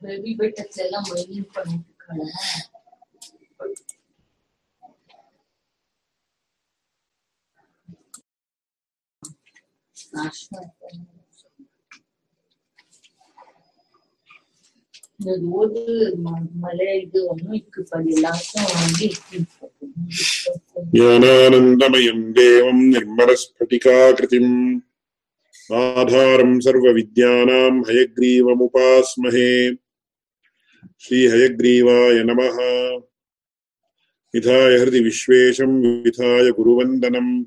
Baby பெட்டக்ஸ் எல்லாம் mining பண்ணிட்டு இருக்காங்க ஓது மலை இது ஒன்றும் இக்கு பதி எல்லாருக்கும் வந்து தேவம் நிர்மலஸ்பட்டிகாகிருதிம் आधारम् सर्वविद्यानाम् हयग्रीवमुपास्महे। श्रीहयग्रीवाय नमः। विधाय हृदि विश्वेशम् विधाय गुरुवन्दनम्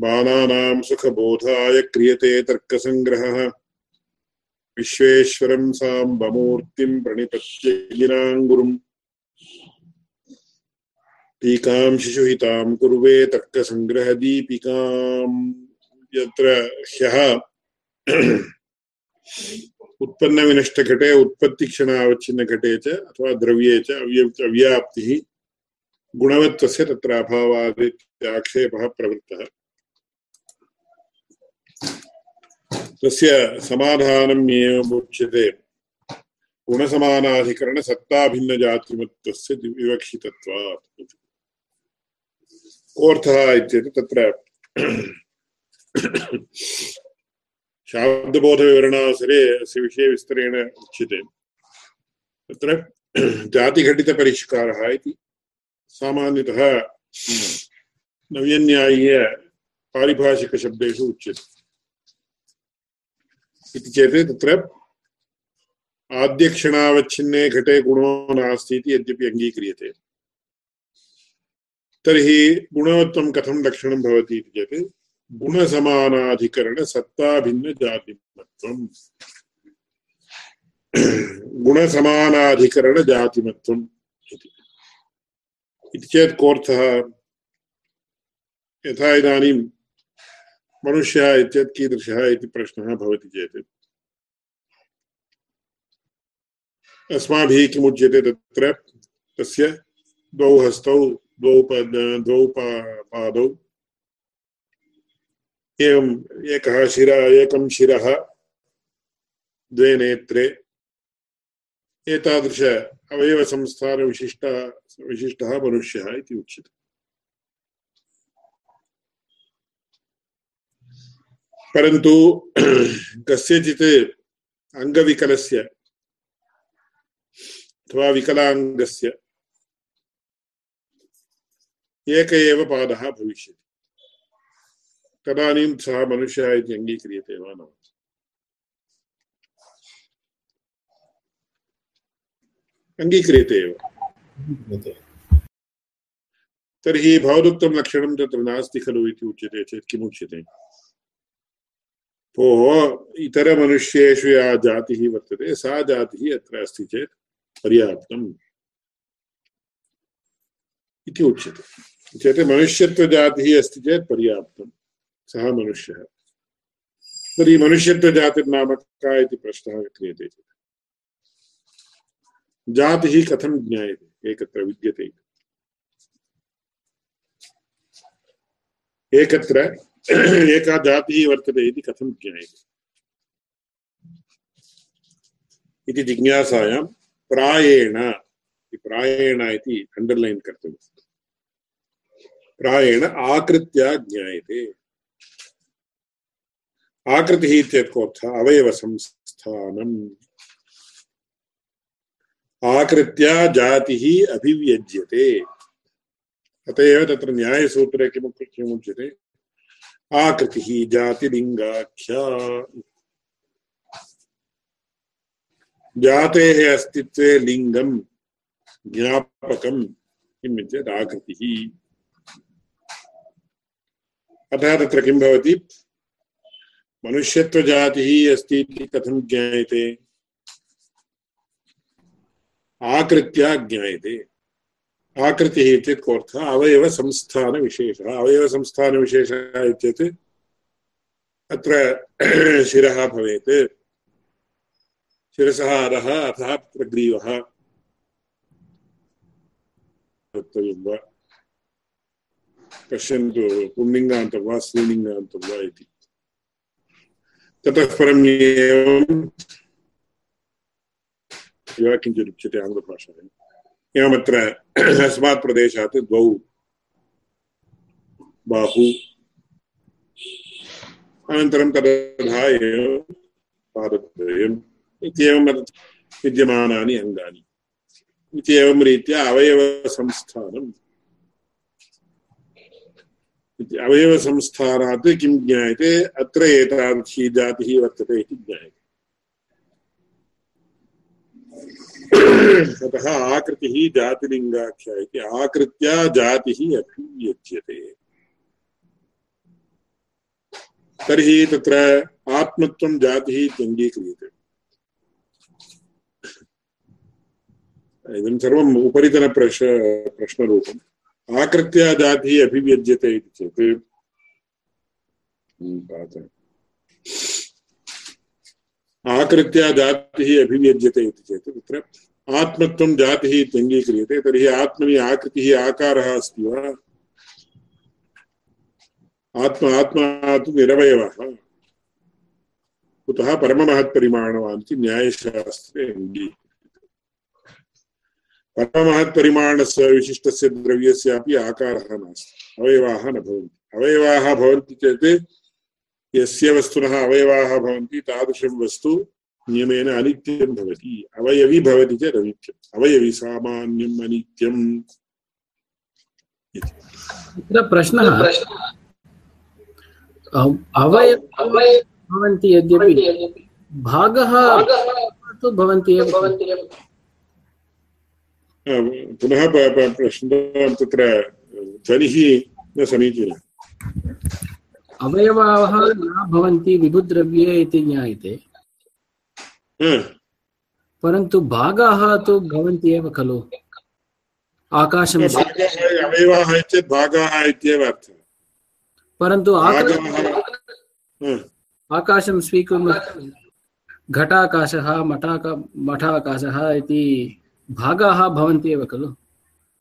बालानाम् सुखबोधाय क्रियते तर्कसङ्ग्रहः। विश्वेश्वरम् साम्बमूर्तिम् प्रणिपत्य गिराङ्गुरुम् टीकां शिशुहितां कुर्वे तर्कसङ्ग्रहदीपिकाम्। यत्र ह्यः उत्पन्नविनष्टघटे, उत्पत्तिक्षणावच्छिन्नघटे च, अथवा द्रव्ये च, अव्य, अव्याप्तिः गुणवत्वस्य तत्र अभावादित्याक्षेपः प्रवृत्तः। तस्य समाधानम् एवमुच्यते गुणसमानाधिकरणसत्ताभिन्नजातिमत्वस्य विवक्षितत्वात्। कोऽर्थः इत्येतत् तत्र शाब्दबोधविवरणावसरे अस्य विषये विस्तरेण उच्यते। तत्र जातिघटितपरिष्कारः इति सामान्यतः नव्यन्यायीय पारिभाषिकशब्देषु उच्यते। इति चेत् तत्र आद्यक्षणावच्छिन्ने घटे गुणो नास्ति इति यद्यपि अङ्गीक्रियते। तर्हि गुणवत्वं कथं लक्षणं भवति इति चेत् गुणसमानाधिकरणसत्ताभिन्नजातिमत्वम् गुणसमानाधिकरणजातिमत्वम् इति इति चेत् कोऽर्थः? यथा इदानीं मनुष्यः इत्येतत् कीदृशः इति प्रश्नः भवति चेत्। अस्माभिः किमुच्यते तत्र? तस्य द्वौ हस्तौ द्वौ पद द्वौ पा- पादौ एवम् एकः शिर, एकं शिरः, द्वे नेत्रे। एतादृश अवयवसंस्थानविशिष्ट विशिष्टः मनुष्यः इति उच्यते। परन्तु कस्यचित् अङ्गविकलस्य अथवा विकलाङ्गस्य एक एव पादः भविष्यति। तदानीं सः मनुष्यः इति अङ्गीक्रियते वा न? अङ्गीक्रियते एव। तर्हि भवदुक्तं लक्षणं तत्र नास्ति खलु इति उच्यते चेत् किमुच्यते भोः इतरमनुष्येषु या जातिः वर्तते सा जातिः अत्र अस्ति चेत् पर्याप्तम् इति उच्यते। चेत् मनुष्यत्वजातिः अस्ति चेत् पर्याप्तं सः मनुष्यः। तर्हि मनुष्यत्वजातिर्नाम का इति प्रश्नः क्रियते चेत्। जातिः कथं एकत्र विद्यते। एकत्र, एका जातिः वर्तते इति कथं ज्ञायते? इति जिज्ञासायां प्रायेण प्रायेण इति अण्डर्लैन् कर्तव्यम्। प्रायेण आकृत्या ज्ञायते। आकृतिः इत्येतत् कोऽर्थः अवयवसंस्थानम् आकृत्या जातिः अभिव्यज्यते। अत एव तत्र न्यायसूत्रे किमु किमुच्यते? आकृतिः जातिलिङ्गाख्या। जातेः अस्तित्वे लिङ्गं ज्ञापकं अतः तत्र किं मनुष्यत्वजातिः अस्ति इति कथं ज्ञायते? आकृत्या ज्ञायते। आकृतिः इत्येतत् कोऽर्थः अवयवसंस्थानविशेषः अवयवसंस्थानविशेषः इत्येत् अत्र शिरः भवेत्। शिरसः अधः अथः तत्र ग्रीवः। वक्तव्यं वा? पश्यन्तु पुल्लिङ्गान्तं वा, स्त्रीलिङ्गान्तं वा इति। ततः परम् एवं वा किञ्चित् उच्यते आङ्ग्लभाषायाम् एवमत्र अस्मात् प्रदेशात् द्वौ बाहु अनन्तरं तथा एव पादद्वयम् इत्येवं विद्यमानानि अङ्गानि इत्येवं रीत्या अवयवसंस्थानम् अवयवसंस्थानात् किं ज्ञायते अत्र एतादृशी जातिः वर्तते इति ज्ञायते ततः आकृतिः जातिलिङ्गाख्या इति आकृत्या जातिः अभिव्यज्यते तर्हि तत्र आत्मत्वं जातिः इत्यङ्गीक्रियते इदं सर्वम् उपरितनप्रश प्रश्नरूपम्। आकृत्या जातिः अभिव्यज्यते इति चेत्। आकृत्या जातिः अभिव्यज्यते इति चेत्। तत्र आत्मत्वं जातिः इत्यङ्गीक्रियते तर्हि आत्मनि आकृतिः आकारः अस्ति वा? आत्मा आत्मा तु निरवयवः। कुतः परममहत्परिमाणवान् इति न्यायशास्त्रे अङ्गीक्रियते। परममहत्परिमाणस्य विशिष्टस्य द्रव्यस्यापि आकारः नास्ति। अवयवाः न भवन्ति। अवयवाः भवन्ति चेत् यस्य वस्तुनः अवयवाः भवन्ति तादृशं वस्तु नियमेन अनित्यं भवति। अवयवी भवति चेत् अनित्यम्। अवयवी सामान्यम् अनित्यम् तत्र प्रश्नः। भवन्ति यद्यपि भागः तु भवन्ति एव। पुनः प्रश्नः तत्र ध्वनिः न समीचीनः। अवयवाः न भवन्ति विभुद्रव्ये इति ज्ञायते। परन्तु भागाः तु भवन्ति एव खलु। आकाशं अवयवाः चेत् भागाः इत्येव अर्थः। परन्तु आकाशं स्वीकुर्मः घटाकाशः मठाक मठाकाशः इति भागाः भवन्ति एव खलु?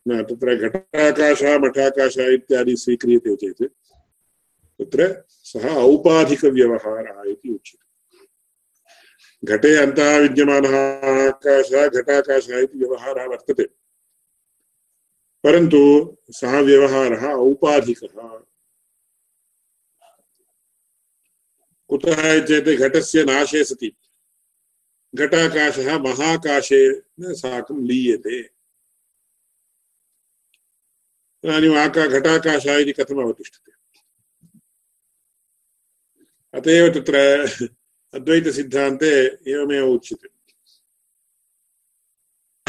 न, तत्र घटाकाशः, मठाकाशः इत्यादि स्वीक्रियते चेत्, तत्र सः औपाधिकव्यवहारः इति उच्यते। घटे अन्तः विद्यमानः आकाशः, घटाकाशः इति व्यवहारः वर्तते। परन्तु सः व्यवहारः औपाधिकः। कुतः चेत् घटस्य नाशे सति। घटाकाशः महाकाशेन साकं लीयते। इदानीम् आका घटाकाशः इति कथम् अवतिष्ठते? अत एव तत्र अद्वैतसिद्धान्ते एवमेव उच्यते।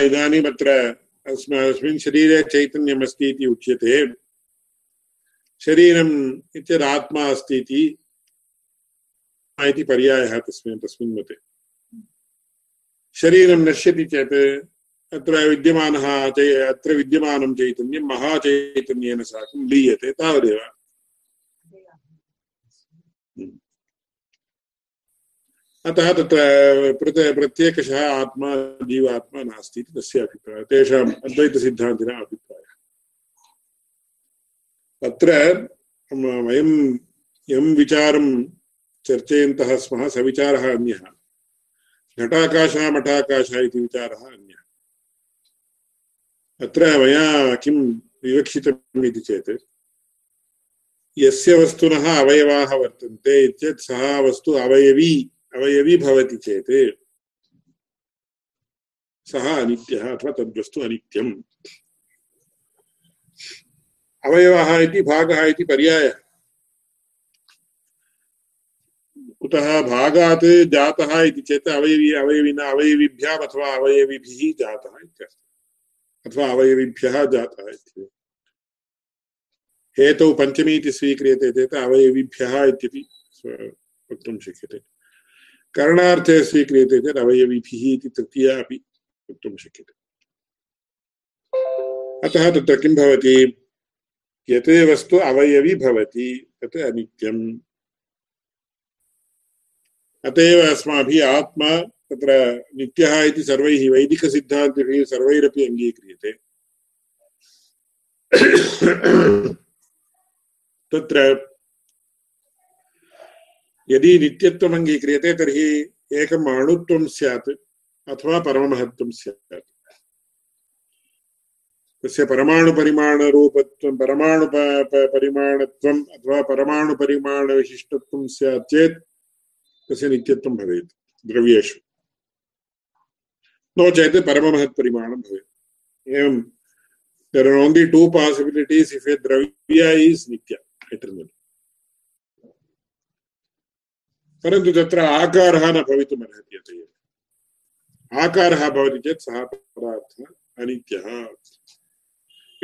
इदानीम् अत्र अस्मिन् शरीरे चैतन्यमस्ति इति उच्यते। शरीरम् अस्ति इति पर्यायः तस्मिन् तस्मिन् मते। शरीरं नश्यति चेत् अत्र विद्यमानः अत्र विद्यमानं चैतन्यं महाचैतन्येन साकं लीयते तावदेव अतः तत्र प्रत प्रत्येकशः आत्मा जीवात्मा नास्ति इति तस्य अभिप्रायः तेषाम् अद्वैतसिद्धान्तिनः अभिप्रायः अत्र वयं यं विचारं चर्चयन्तः स्मः स अन्यः घटाकाशः मठाकाशः इति विचारः अन्यः। अत्र मया किं विवक्षितम् इति चेत्, यस्य वस्तुनः अवयवाः वर्तन्ते सः वस्तु अवयवी अवयवी भवति चेत्, सः अनित्यः अथवा तद्वस्तु अनित्यम्। अवयवः इति भागः इति पर्यायः। कुतः भागात् जातः इति चेत् अवयवी, अवयविना, अवयविभ्याम् अथवा अवयविभिः जातः इत्यर्थः। अथवा अवयविभ्यः जातः इति हेतौ पञ्चमी इति स्वीक्रियते चेत् अवयविभ्यः इत्यपि वक्तुं शक्यते। करणार्थे स्वीक्रियते चेत् अवयविभिः इति तृतीया अपि वक्तुं शक्यते। अतः तत्र किं भवति? यत् वस्तु अवयवी भवति, तत् अनित्यम्। अत एव अस्माभिः आत्मा तत्र नित्यः इति सर्वैः वैदिकसिद्धान्तिभिः सर्वैरपि अङ्गीक्रियते। तत्र यदि नित्यत्वम् अङ्गीक्रियते, तर्हि एकम् अणुत्वं स्यात् अथवा परममहत्त्वं स्यात्। तस्य परमाणुपरिमाणरूपत्वं परमाणु परिमाणत्वम् अथवा परमाणुपरिमाणविशिष्टत्वं स्यात् चेत् तस्य नित्यत्वं भवेत्? द्रव्येषु। नो चेत् परममहत्परिमाणं भवेत्। एवं there are only two possibilities if a dravya is nitya, eternal. परन्तु तत्र आकारः न भवितुमर्हति अत एव। आकारः भवति चेत् सः पदार्थः अनित्यः।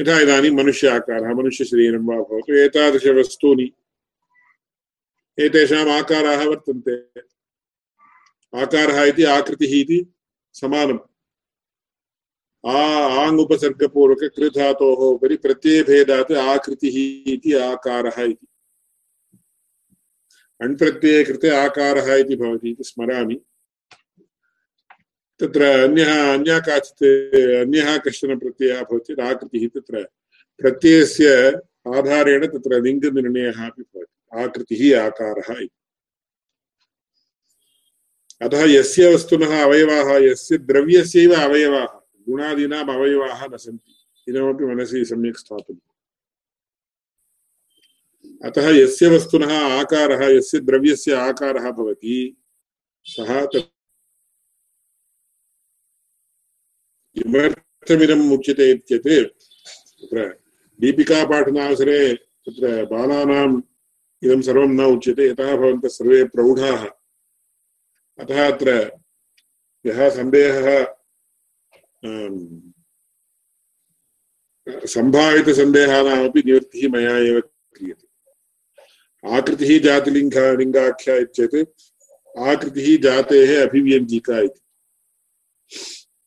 यथा इदानीं मनुष्य आकारः मनुष्यशरीरं वा भवतु, एतादृशवस्तूनि एतेषाम् आकाराः वर्तन्ते। आकारः इति आकृतिः इति समानम्। आ आङ् उपसर्गपूर्वक कृधातोः उपरि प्रत्ययभेदात् आकृतिः इति आकारः इति। अण्प्रत्यये कृते आकारः इति भवति इति स्मरामि। तत्र अन्यः, अन्या काचित्, अन्यः कश्चन प्रत्ययः भवति चेत् आकृतिः तत्र। प्रत्ययस्य आधारेण तत्र लिङ्गनिर्णयः अपि भवति। आकृतिः आकारः अतः यस्य वस्तुनः अवयवाः, यस्य द्रव्यस्यैव अवयवाः, गुणादीनाम् अवयवाः न सन्ति। इदमपि मनसि सम्यक् स्थातुम् अतः यस्य वस्तुनः आकारः, यस्य द्रव्यस्य आकारः भवति, सः किमर्थमिदम् उच्यते तत्र दीपिकापाठनावसरे तत्र बालानाम् इदं सर्वं न उच्यते, यतः भवन्तः सर्वे प्रौढाः। अतः अत्र यः सन्देहः सम्भावितसन्देहानामपि निवृत्तिः मया एव क्रियते। आकृतिः जातिलिङ्ग, लिङ्गाख्या चेत् आकृतिः जातेः अभिव्यञ्जिका इति।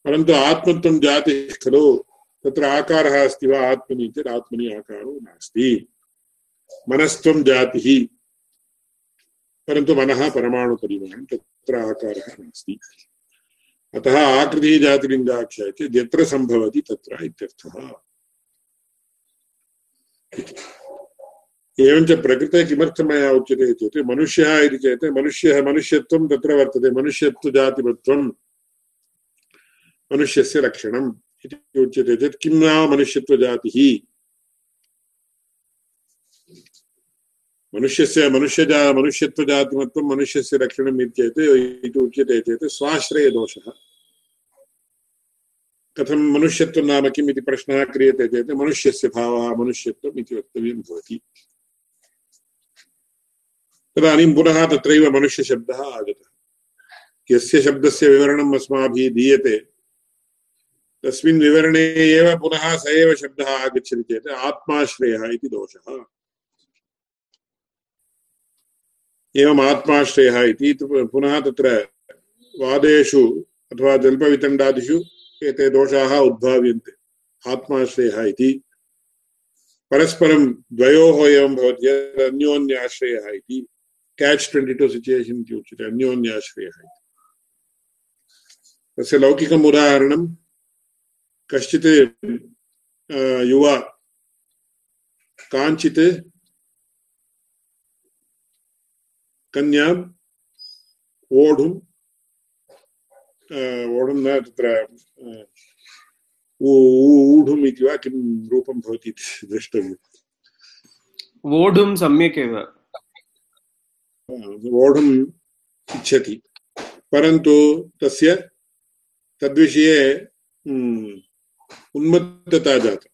परन्तु आत्मत्वं जातिः खलु, तत्र आकारः अस्ति वा आत्मनि चेत् आत्मनि आकारो नास्ति। मनस्त्वं जातिः। परन्तु मनः परमाणुपरिमाणं तत्र आकारः नास्ति। अतः आकृतिः जातिलिङ्गाख्या चेत् यत्र सम्भवति तत्र इत्यर्थः। एवञ्च प्रकृते किमर्थं मया उच्यते चेत् मनुष्यः इति चेत् मनुष्यः मनुष्यत्वं तत्र वर्तते मनुष्यस्य इति उच्यते चेत् किं नाम मनुष्यत्वजातिः? मनुष्यस्य मनुष्यजा मनुष्यत्वजातिमत्वं मनुष्यस्य लक्षणम् इत्येत् इति उच्यते चेत् स्वाश्रयदोषः कथं मनुष्यत्वं नाम किम् इति प्रश्नः क्रियते चेत्, मनुष्यस्य भावः, मनुष्यत्वम् इति वक्तव्यं भवति। तदानीं पुनः तत्रैव मनुष्यशब्दः आगतः। यस्य शब्दस्य विवरणम् अस्माभिः दीयते, तस्मिन् विवरणे एव पुनः स एव शब्दः आगच्छति चेत्, आत्माश्रयः इति दोषः। एवम् आत्माश्रयः इति पुनः तत्र वादेषु अथवा जल्पवितण्डादिषु एते दोषाः उद्भाव्यन्ते। आत्माश्रयः इति। परस्परं द्वयोः एवं भवति अन्योन्याश्रयः इति। कैच ट्वेण्टि टु सिचुयेशन् इति उच्यते, अन्योन्याश्रयः इति। तस्य लौकिकम् उदाहरणं, कश्चित् युवा काञ्चित् कन्याम् ओढुं ओढुं न तत्र ऊढुम् इति वा किं रूपं भवति इति द्रष्टव्यम्। वोढुं सम्यक् एव। वोढुम् इच्छति। परन्तु तस्य तद्विषये उन्मत्तता जाता।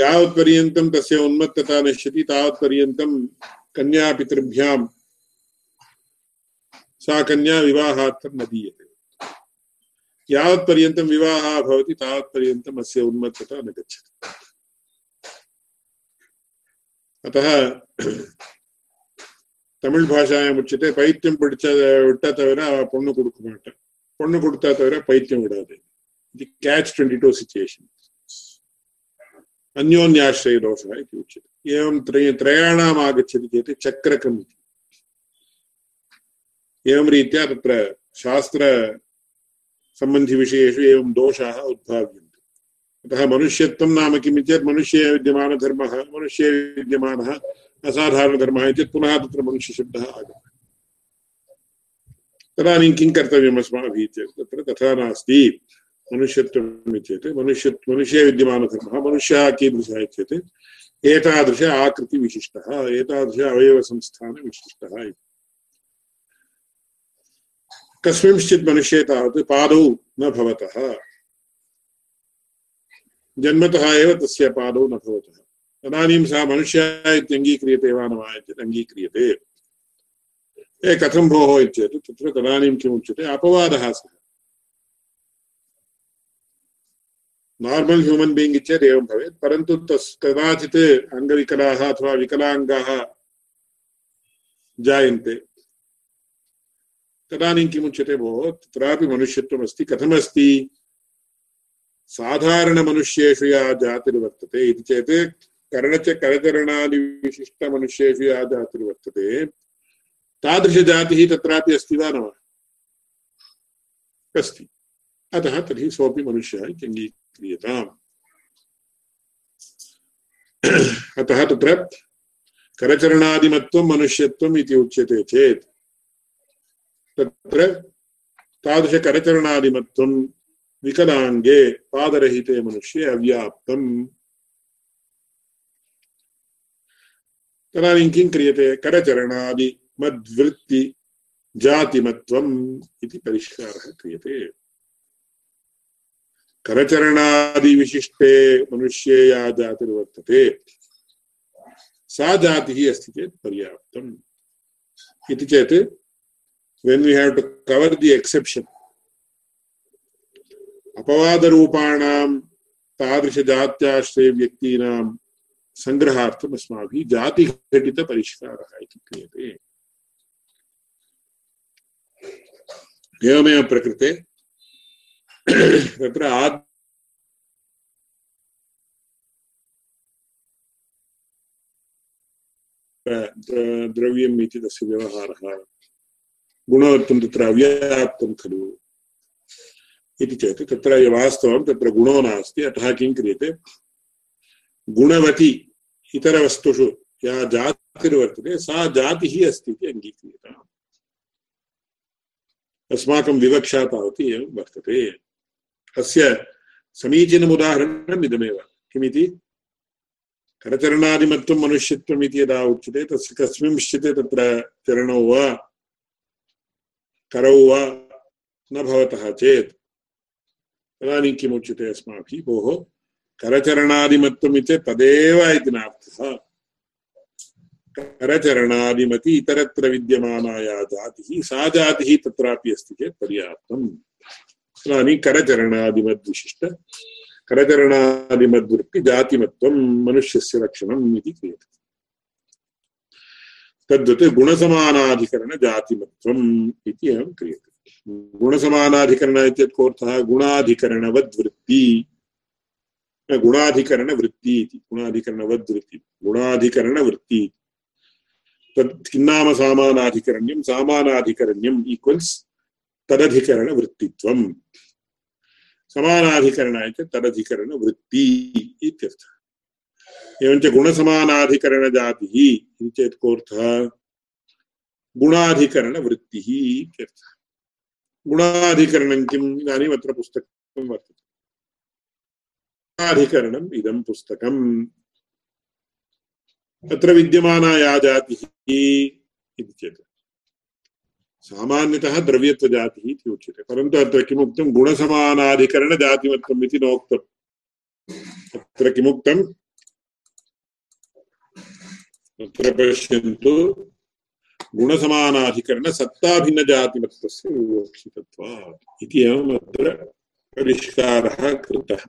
यावत्पर्यन्तं तस्य उन्मत्तता नश्यति तावत्पर्यन्तं कन्यापितृभ्यां सा कन्या विवाहार्थं न दीयते यावत्पर्यन्तं विवाहः भवति तावत्पर्यन्तम् अस्य उन्मत्तता न गच्छति अतः தமிழ் பாஷாயம் உச்சத்தை பைத்தியம் பிடிச்ச விட்டா தவிர பொண்ணு கொடுக்க மாட்டேன் பொண்ணு கொடுத்தா தவிர பைத்தியம் விடாது இது கேட்ச் டுவெண்ட்டி டூ सिचुएशन अन्योन्याश्रय दोषः इति उच्यते। एवं त्रय त्रयाणाम् आगच्छति चेत् चक्रकम् इति। एवं रीत्या तत्र शास्त्रसम्बन्धिविषयेषु एवं दोषाः उद्भाव्यन्ते। अतः मनुष्यत्वं नाम किम् चेत् मनुष्ये विद्यमानधर्मः, मनुष्ये विद्यमानः असाधारणधर्मः इति पुनः तत्र मनुष्यशब्दः आगतः। तदानीं किं कर्तव्यम् अस्माभिः चेत् तत्र तथा नास्ति। मनुष्यत्वम् इत्येते मनुष्य मनुष्ये विद्यमानधर्मः मनुष्यः कीदृशः चेत् एतादृश आकृतिविशिष्टः, एतादृश अवयवसंस्थानविशिष्टः इति। कस्मिंश्चित् मनुष्ये तावत् पादौ न भवतः। जन्मतः एव तस्य पादौ न भवतः। तदानीं सः मनुष्यः इत्यङ्गीक्रियते वा न वा अङ्गीक्रियते। ए कथं भोः इत्येतत्, तत्र तदानीं किमुच्यते? अपवादः सः। नार्मल् ह्यूमन् बीङ्ग् चेत् एवं भवेत् परन्तु तस् कदाचित् अङ्गविकलाः अथवा विकलाङ्गाः जायन्ते। तदानीं किमुच्यते भोः? तत्रापि मनुष्यत्वमस्ति, कथमस्ति? साधारणमनुष्येषु या जातिर्वर्तते इति चेत्, कर्णच करचरणादिविशिष्टमनुष्येषु या जातिर्वर्तते तादृशजातिः तत्रापि अस्ति वा न वा? अस्ति। अतः तर्हि सोऽपि मनुष्यः इत्यङ्गीक्रियताम् अतः तत्र करचरणादिमत्वं मनुष्यत्वम् इति उच्यते चेत् तत्र तादृशकरचरणादिमत्वं विकलाङ्गे पादरहिते मनुष्ये अव्याप्तम् तदानीं किं क्रियते करचरणादि इति परिष्कारः क्रियते करचरणादिविशिष्टे मनुष्ये या जातिर्वर्तते सा जातिः अस्ति चेत् पर्याप्तम्। इति चेत् when we have to cover the exception, अपवादरूपाणां, तादृशजात्याश्रयव्यक्तीनां सङ्ग्रहार्थम् अस्माभिः जातिघटितपरिष्कारः इति क्रियते। एवमेव प्रकृते तत्र आद् द्रव्यम् इति तस्य व्यवहारः गुणवत्तं तत्र अव्याप्तं खलु इति चेत् तत्र वास्तवं तत्र गुणो नास्ति अतः किं क्रियते गुणवती इतरवस्तुषु या जातिर्वर्तते सा जातिः अस्ति इति अङ्गीक्रियताम् अस्माकं विवक्षा तावत् एवं वर्तते अस्य समीचीनम् उदाहरणम् इदमेव किमिति? करचरणादिमत्वं मनुष्यत्वम् इति यदा उच्यते, तस्य कस्मिंश्चित् तत्र चरणौ वा, करौ वा न भवतः चेत्। तदानीं किमुच्यते अस्माभिः? भोः इति तदेव इति नार्थः। करचरणादिमति इतरत्र विद्यमाना या जातिः, सा जातिः तत्रापि अस्ति चेत् पर्याप्तम्। तदानीं करचरणादिमद्विशिष्ट करचरणादिमद्वृत्ति जातिमत्वं मनुष्यस्य लक्षणम् इति क्रियते। तद्वत् गुणसमानाधिकरणजातिमत्वम् इति एवं क्रियते। गुणसमानाधिकरण इत्यर्थः गुणाधिकरणवद्वृत्ति। गुणाधिकरणवृत्ति इति। गुणाधिकरणवद्वृत्ति। गुणाधिकरणवृत्ति। तत् किन्नाम सामानाधिकरण्यं सामानाधिकरण्यम् ईक्वल्स् तदधिकरणवृत्तित्वम्। समानाधिकरण इति तदधिकरणवृत्ति इत्यर्थः। एवञ्च गुणसमानाधिकरणजातिः इति चेत् कोऽर्थः? गुणाधिकरणवृत्तिः इत्यर्थः। गुणाधिकरणं किम्? इदानीम् अत्र पुस्तकं वर्तते। गुणाधिकरणम् इदं पुस्तकम्। अत्र विद्यमाना या जातिः इति चेत्। सामान्यतः द्रव्यत्वजातिः इति उच्यते। परन्तु अत्र किमुक्तं गुणसमानाधिकरणजातिमत्वम् इति नोक्तम् अत्र किमुक्तम् अत्र पश्यन्तु गुणसमानाधिकरणसत्ताभिन्नजातिमत्वस्य विवक्षितत्वात् इति एवम् अत्र परिष्कारः कृतः।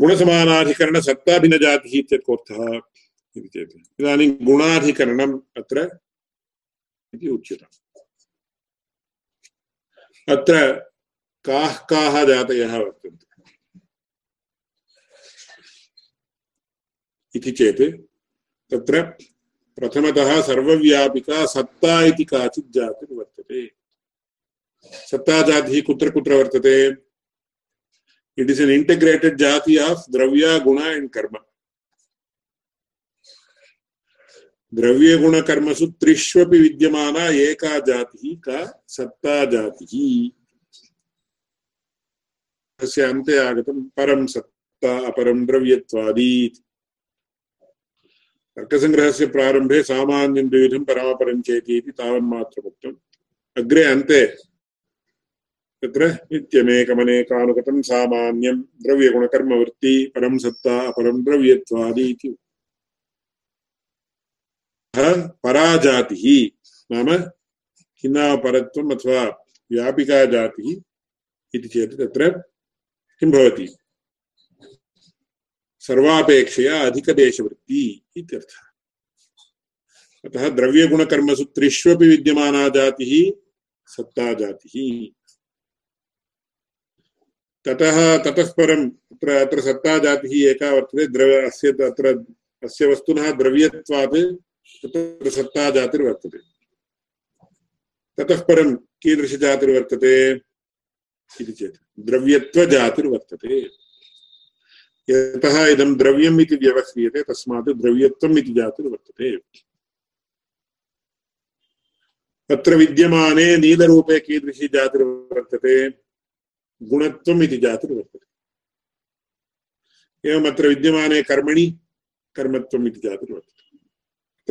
गुणसमानाधिकरणसत्ताभिन्नजातिः इत्यर्थः इति चेत्। इदानीं गुणाधिकरणम् अत्र इति उच्यते अत्र काः काः जातयः वर्तन्ते इति चेत् तत्र प्रथमतः सर्वव्यापिका सत्ता इति काचित् कुत्र कुत्र वर्तते इट् इस् एन् इण्टिग्रेटेड् जाति आफ् द्रव्य गुण एण्ड् कर्म द्रव्यगुणकर्मसु त्रिष्वपि विद्यमाना एका जातिः का सत्ता जातिः। तस्य अन्ते आगतं परं सत्ता, अपरं द्रव्यत्वादी तर्कसङ्ग्रहस्य प्रारम्भे सामान्यं द्विविधं परापरं चेति इति तावन्मात्रमुक्तम् अग्रे अन्ते। तत्र नित्यमेकमनेकानुगतं सामान्यं द्रव्यगुणकर्मवृत्ति, परं सत्ता, अपरं द्रव्यत्वादि इति पराजातिः नाम खिन्नापरत्वम् अथवा व्यापिका जातिः इति चेत् तत्र किं भवति? सर्वापेक्षया अधिकदेशवृत्ति इत्यर्थः। अतः द्रव्यगुणकर्मसु त्रिष्वपि विद्यमाना जातिः सत्ता जातिः। ततः ततः परम् अत्र अत्र सत्ता जातिः एका वर्तते द्रव्य अस्य अत्र अस्य वस्तुनः द्रव्यत्वात् तत्र सत्ता जातिर्वर्तते। ततः परं कीदृशजातिर्वर्तते इति चेत्, द्रव्यत्वजातिर्वर्तते। यतः इदं द्रव्यम् इति व्यवह्रियते तस्मात् द्रव्यत्वम् इति जातिर्वर्तते। तत्र विद्यमाने नीलरूपे कीदृशी जातिर्वर्तते, गुणत्वम् इति जातिर्वर्तते। एवम् विद्यमाने कर्मणि, कर्मत्वम् इति जातिर्वर्तते।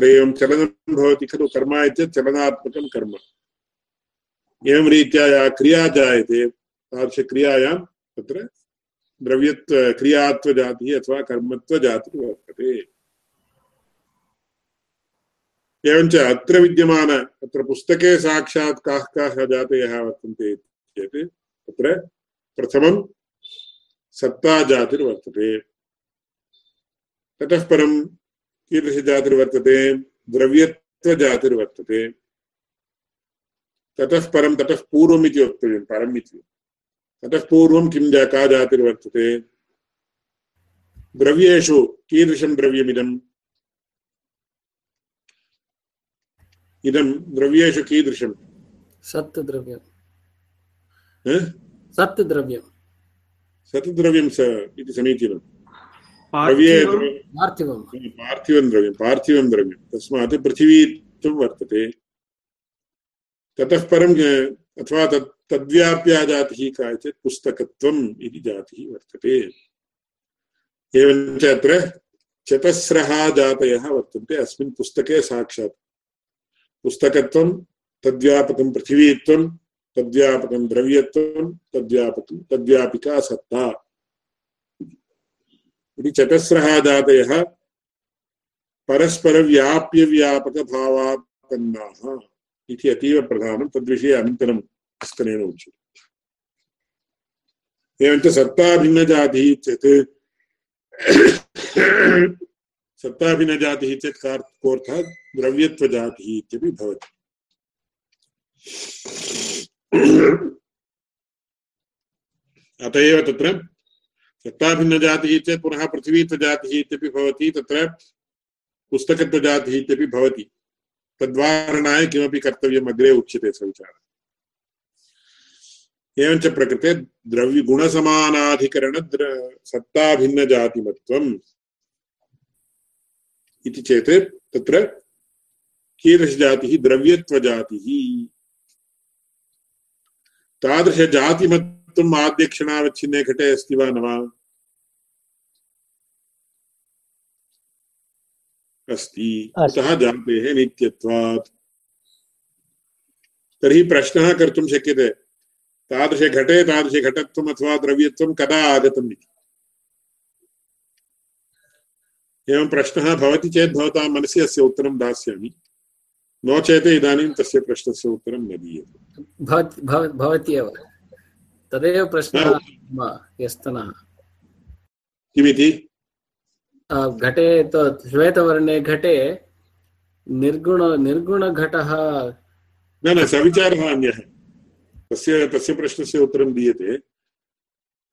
एवं चलनं भवति खलु कर्म इत्येतत् चलनात्मकं कर्म। एवं रीत्या या क्रिया जायते, तादृशक्रियायां तत्र द्रव्यत्व, क्रियात्वजातिः अथवा कर्मत्वजातिः वर्तते। एवञ्च अत्र विद्यमान, अत्र पुस्तके साक्षात् काः काः जातयः वर्तन्ते चेत् तत्र प्रथमं सत्ताजातिर्वर्तते ततः परं कीदृशजातिर्वर्तते द्रव्यत्वजातिर्वर्तते। ततः परं ततः पूर्वम् इति वक्तव्यं परम् इति ततः पूर्वं किं का जातिर्वर्तते। द्रव्येषु कीदृशं द्रव्यमिदम्? इदं द्रव्येषु कीदृशं सत् द्रव्यं ह? सत् द्रव्यं सत् द्रव्यं स इति समीचीनं द्रव्ये पार्थिवं पार्थिवं पार्थिवं द्रव्यं पार्थिवं द्रव्यं तस्मात् पृथिवीत्वं वर्तते ततः परं अथवा तत् तद्व्याप्या जातिः का चेत् पुस्तकत्वम् इति जातिः वर्तते एवञ्च अत्र चतस्रः जातयः वर्तन्ते अस्मिन् पुस्तके साक्षात् पुस्तकत्वं तद्व्यापकं पृथिवीत्वं तद्व्यापकं द्रव्यत्वं तद्व्यापकं तद्व्यापिका सत्ता इति चतस्रः जातयः परस्परव्याप्यव्यापकभावापन्नाः इति अतीव प्रधानं, तद्विषये अनन्तरं स्तरेण उच्यते। एवञ्च सत्ताभिन्नजातिः चेत् सत्ताभिन्नजातिः चेत् कोऽर्थः? द्रव्यत्वजातिः इत्यपि भवति। अत एव तत्र सत्ताभिन्नजातिः चेत् पुनः पृथिवीत्वजातिः इत्यपि भवति, तत्र पुस्तकत्वजातिः इत्यपि भवति। तद्वारणाय किमपि कर्तव्यम् अग्रे उच्यते स विचारः। एवञ्च प्रकृते द्रव्यगुणसमानाधिकरण सत्ताभिन्नजातिमत्वम् इति चेत् तत्र कीदृशजातिः द्रव्यत्वजातिः। तादृशजातिमत्वम् आद्यक्षणावच्छिन्ने घटे अस्ति वा न वा? अस्ति। अतः जातेः नित्यत्वात्। तर्हि प्रश्नः कर्तुं शक्यते। तादृशघटे तादृशघटत्वम् अथवा द्रव्यत्वं कदा आगतम् इति। एवं प्रश्नः भवति चेत् भवतां मनसि अस्य उत्तरं दास्यामि। नो चेत् इदानीं तस्य प्रश्नस्य उत्तरं न दीयते। भवति भव- एव तदेव प्रश्नः किमिति? घटे त- श्वेतवर्णे घटे निर्गुण निर्गुणघटः। न न सविचारः अन्यः। तस्य तस्य प्रश्नस्य उत्तरं दीयते।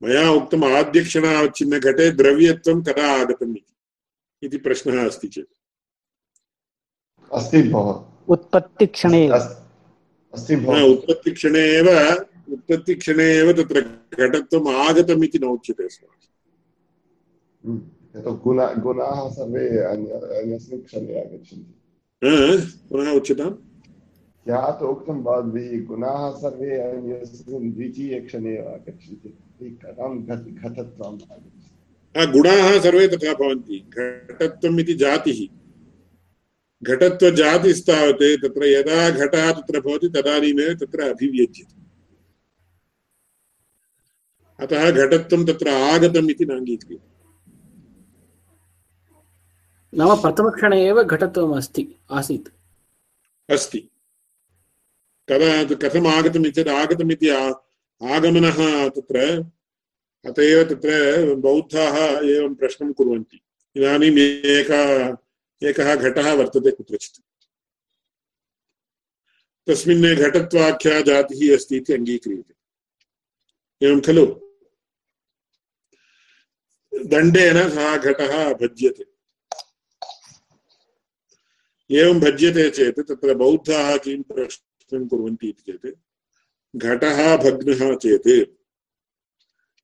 मया उक्तम् आद्यक्षणावच्छिन्नघटे द्रव्यत्वं कदा आगतम् इति। इति प्रश्नः अस्ति चेत्। अस्ति भोः। उत्पत्तिक्षणे। अस्ति न, भोः उत्पत्तिक्षणे एव उत्पत्तिक्षणे एव तत्र घटत्वम् आगतम् इति न उच्यते स्म यतो गुण गुणाः सर्वे अन्य अन्यस्मिन् क्षणे आगच्छन्ति पुनः उच्यताम् ह्यः तु उक्तं भवद्भिः गुणाः सर्वे यस्मिन् द्वितीयक्षणे एव आगच्छन्ति तर्हि कथं घट घटत्वम् आगच्छति गुणाः सर्वे तथा भवन्ति घटत्वम् इति जातिः घटत्वजातिस्तावत् तत्र यदा घटः तत्र भवति तदानीमेव तत्र अभिव्यज्यते अतः घटत्वं तत्र आगतम् इति नाङ्गीक्रियते नाम प्रथमक्षणे एव घटत्वम् अस्ति आसीत्। अस्ति। कदा कथम् आगतम् इति चेत् आगतम् इति आगमनः तत्र, अत एव तत्र बौद्धाः एवं प्रश्नं कुर्वन्ति। इदानीम् एका एकः घटः वर्तते कुत्रचित्। तस्मिन् घटत्वाख्या जातिः अस्ति इति अङ्गीक्रियते। एवं खलु? दण्डेन सः घटः भज्यते। एवं भज्यते चेत्, तत्र बौद्धाः किं प्रश्नं कुर्वन्ति इति चेत्, घटः भग्नः चेत्,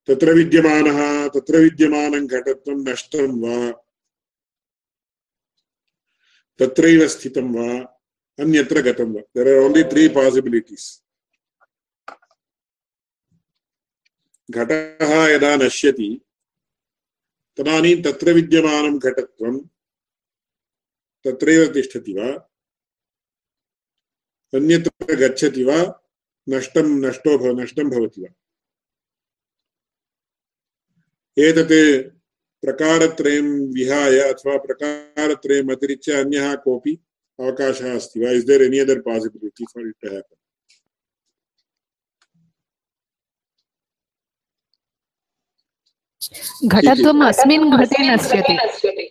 तत्र विद्यमानः, तत्र विद्यमानं घटत्वं नष्टं वा, तत्रैव स्थितं वा, अन्यत्र गतं वा। There are only three possibilities घटः यदा नश्यति, तदानीं तत्र विद्यमानं घटत्वं तत्रैव तिष्ठति वा? अन्यत्र गच्छति वा? नष्टं नष्टो भव नष्टं भवति वा? एतत् प्रकारत्रयं विहाय अथवा प्रकारत्रयम् अतिरिच्य अन्यः कोऽपि अवकाशः अस्ति वा? Is there any other possibility for it to happen घटत्वम् अस्मिन् घटे नश्यति।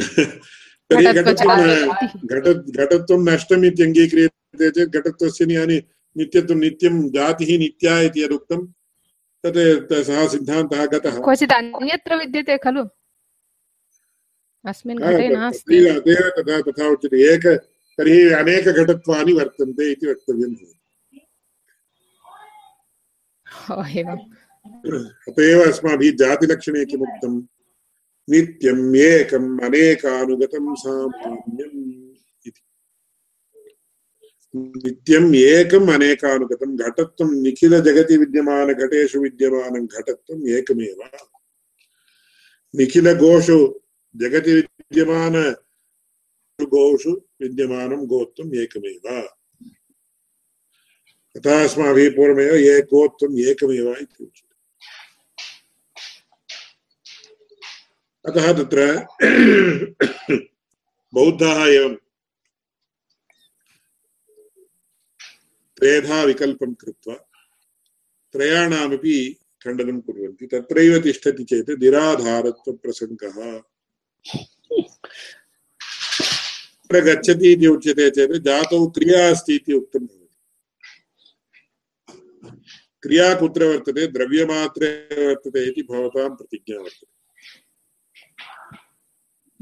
तर्हि। घटत्वं घट घटत्वं नष्टम् इति अङ्गीक्रियते चेत् घटत्वस्य नि- नित्यत्वं नित्यं जातिः नित्या इति यदुक्तं तत् सः सिद्धान्तः गतः। क्वचित् अन्यत्र विद्यते खलु? अस्मिन् घटे नास्ति। तथा तथा उच्यते। एक तर्हि अनेकघटत्वानि वर्तन्ते इति वक्तव्यं भवति। अत एव अस्माभिः जातिलक्षणे किमुक्तं नित्यम् एकम् अनेकानुगतं सामान्यम् इति। नित्यम् एकम् अनेकानुगतं घटत्वं निखिलजगति विद्यमानघटेषु विद्यमानं घटत्वम् एकमेव। निखिलगोषु जगति विद्यमान, गोषु विद्यमानं गोत्वम् एकमेव। तथा अस्माभिः पूर्वमेव ये गोत्वम् एकमेव इति अतः तत्र बौद्धाः एवं त्रेधा विकल्पं कृत्वा त्रयाणामपि खण्डनं कुर्वन्ति। तत्रैव तिष्ठति चेत् निराधारत्वप्रसङ्गः। तत्र गच्छति इति उच्यते चेत् जातौ क्रिया अस्ति इति उक्तं भवति। क्रिया कुत्र वर्तते? द्रव्यमात्रे वर्तते इति भवतां प्रतिज्ञा वर्तते।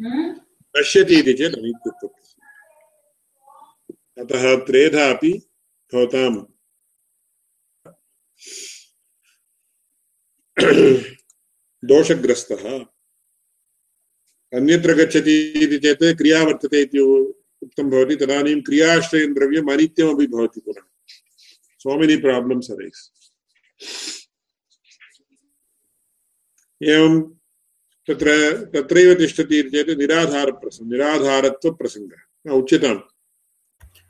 नश्यति इति चेत् अतः त्रेधा अपि भवतां दोषग्रस्तः। अन्यत्र गच्छति इति चेत् क्रिया वर्तते इति उक्तं भवति। तदानीं क्रियाश्रयं द्रव्यम् अनित्यमपि भवति पुनः। सो मेनि प्राब्लम्स् एवं तत्र तत्रैव तिष्ठति चेत् निराधारप्रसङ्गः निराधारत्वप्रसङ्गः न, उच्यताम्।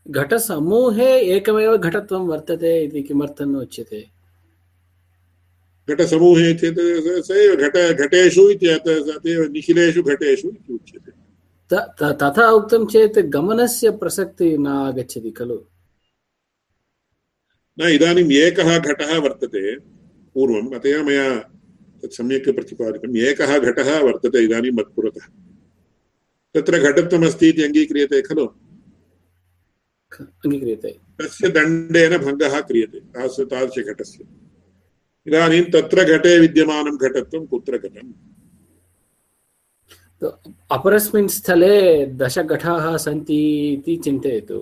घटसमूहे एकमेव घटत्वं वर्तते इति किमर्थं न उच्यते? घटसमूहे चेत् स- एव घट घटेषु इति अत- निखिलेषु घटेषु इति उच्यते। तथा उक्तं चेत् गमनस्य प्रसक्तिः न आगच्छति खलु? न इदानीम् एकः घटः वर्तते पूर्वम् अत एव मया तत् सम्यक् प्रतिपादितम्। एकः घटः वर्तते इदानीं मत्पुरतः। तत्र घटत्वमस्ति इति अङ्गीक्रियते खलु? अङ्गीक्रियते। तस्य दण्डेन भङ्गः क्रियते तादृश तादृशघटस्य इदानीं तत्र घटे विद्यमानं घटत्वं कुत्र गतम् अपरस्मिन् स्थले दशघटाः सन्ति इति चिन्तयतु।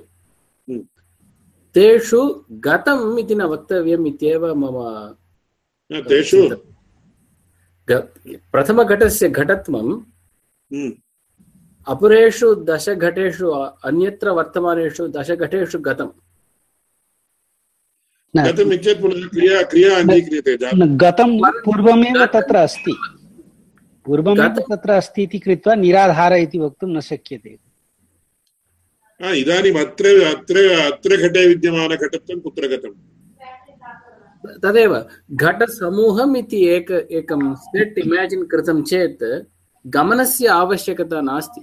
हम्म। तेषु गतम् इति न वक्तव्यम् इत्येव मम तेषु प्रथमघटस्य घटत्वं हम्म, अपरेषु दशघटेषु अन्यत्र वर्तमानेषु दशघटेषु गतम्। न गतम् इत्येतत् पुनः क्रिया क्रिया अङ्गीक्रियते गतं पूर्वमेव तत्र अस्ति। पूर्वमेव तत्र अस्ति इति कृत्वा निराधार इति वक्तुं न शक्यते। इदानीम् अत्र अत्र अत्र घटे विद्यमानघटत्वं कुत्र गतम्? तदेव घटसमूहम् इति एक, एकं सेट् इमेजिन् कृतं चेत् गमनस्य आवश्यकता नास्ति।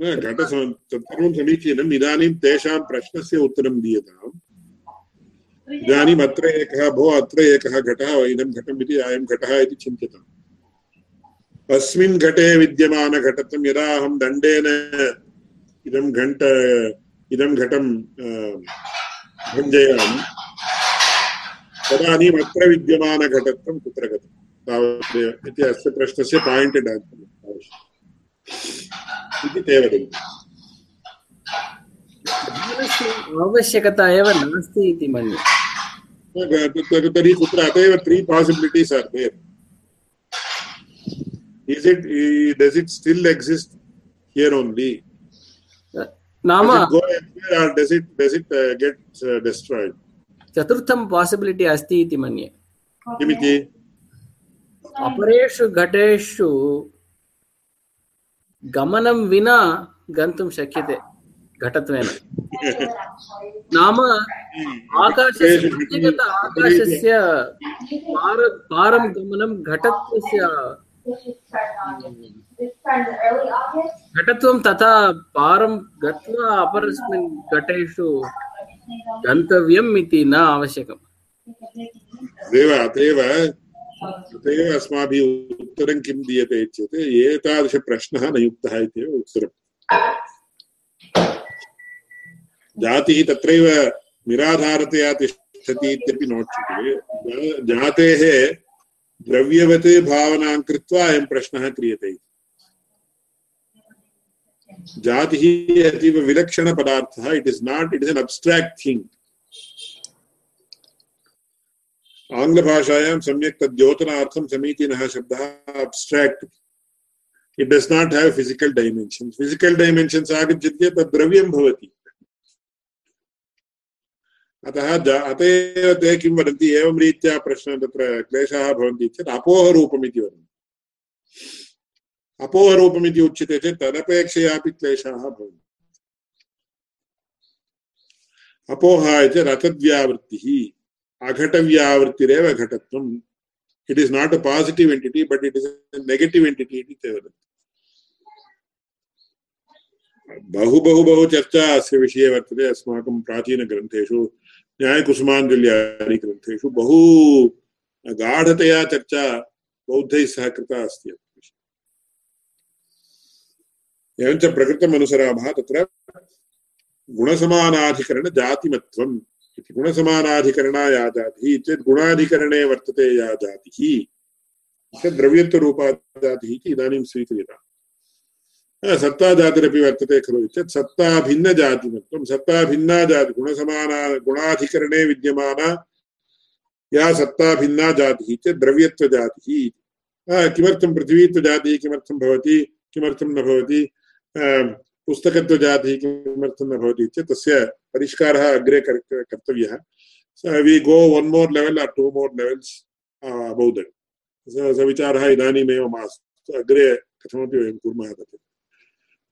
तत्सर्वं समीचीनम् इदानीं तेषां प्रश्नस्य उत्तरं दीयताम्। इदानीम् अत्र एकः, भो अत्र एकः घटः, इदं घटम् इति अयं घटः इति चिन्त्यताम् अस्मिन् घटे विद्यमानघटत्वं यदा अहं दण्डेन इदं घण्ट, इदं घटं भञ्जयामि तदानीम् अत्र विद्यमानघटत्वं कुत्र गतं? तावदेव इति अस्य प्रश्नस्य आन्सर् आवश्यकम्। इति ते वदन्ति। आवश्यकता एव नास्ति इति मन्ये। तर्हि कुत्र अत एव three possibilities are there is it does it still exist here only? नाम does it go everywhere or does it does it uh, get uh, destroyed? चतुर्थं पासिबिलिटि अस्ति इति मन्ये। किमिति? अपरेषु घटेषु गमनं विना गन्तुं शक्यते घटत्वेन। नाम आकाशस्य व्यक्तिगत आकाशस्य पार पारं गमनं घटत्वस्य घटत्वं तथा पारं गत्वा अपरस्मिन् घटेषु गन्तव्यम् इति न आवश्यकम्। तदेव अतएव तदेव अस्माभिः उत्तरं किं दीयते चेत् एतादृशप्रश्नः न युक्तः इत्येव उत्तरम्। जातिः तत्रैव निराधारतया तिष्ठति इत्यपि नोच्यते जातेः द्रव्यवत् भावनां कृत्वा अयं प्रश्नः क्रियते। इति। जातिः अतीव विलक्षणपदार्थः it is not it is an abstract thing आङ्ग्लभाषायां सम्यक् तद् द्योतनार्थं समीचीनः शब्दः abstract it does not have physical dimensions physical dimensions आगच्छति चेत् तद् द्रव्यं भवति। अतः जा- अत एव ते किं वदन्ति? एवं रीत्या प्रश्न तत्र क्लेशाः भवन्ति चेत् अपोहरूपम् इति वदन्ति। अपोहरूपम् इति उच्यते चेत् तदपेक्षयापि क्लेशाः भवन्ति। अपोहा इति रथद्व्यावृत्तिः अघटव्यावृत्तिरेव घटत्वम् it is not a positive entity but it is negative entity इति ते वदन्ति। बहु बहु बहु चर्चा अस्य विषये वर्तते अस्माकं प्राचीनग्रन्थेषु, न्यायकुसुमाञ्जल्यादिग्रन्थेषु बहु गाढतया चर्चा बौद्धैः सह कृता अस्ति। एवञ्च प्रकृतम् अनुसरामः तत्र गुणसमानाधिकरणजातिमत्वम् इति। गुणसमानाधिकरणा या जातिः चेत् गुणाधिकरणे वर्तते या जातिः द्रव्यत्वरूपा जातिः इति इदानीं स्वीक्रियताम् सत्ता जातिरपि वर्तते खलु चेत् सत्ता भिन्नजातिमत्वं सत्ता भिन्ना जाति गुणसमाना, गुणाधिकरणे विद्यमाना या सत्ता भिन्ना जातिः चेत् द्रव्यत्वजातिः किमर्थं पृथिवीत्वजातिः, किमर्थं भवति, किमर्थं न भवति? आ, पुस्तकत्वजातिः किमर्थं न भवति चेत् तस्य परिष्कारः अग्रे कर् कर्तव्यः। We go one more level or two more levels above that स विचारः इदानीमेव मास्तु। अग्रे कथमपि वयं कुर्मः तत्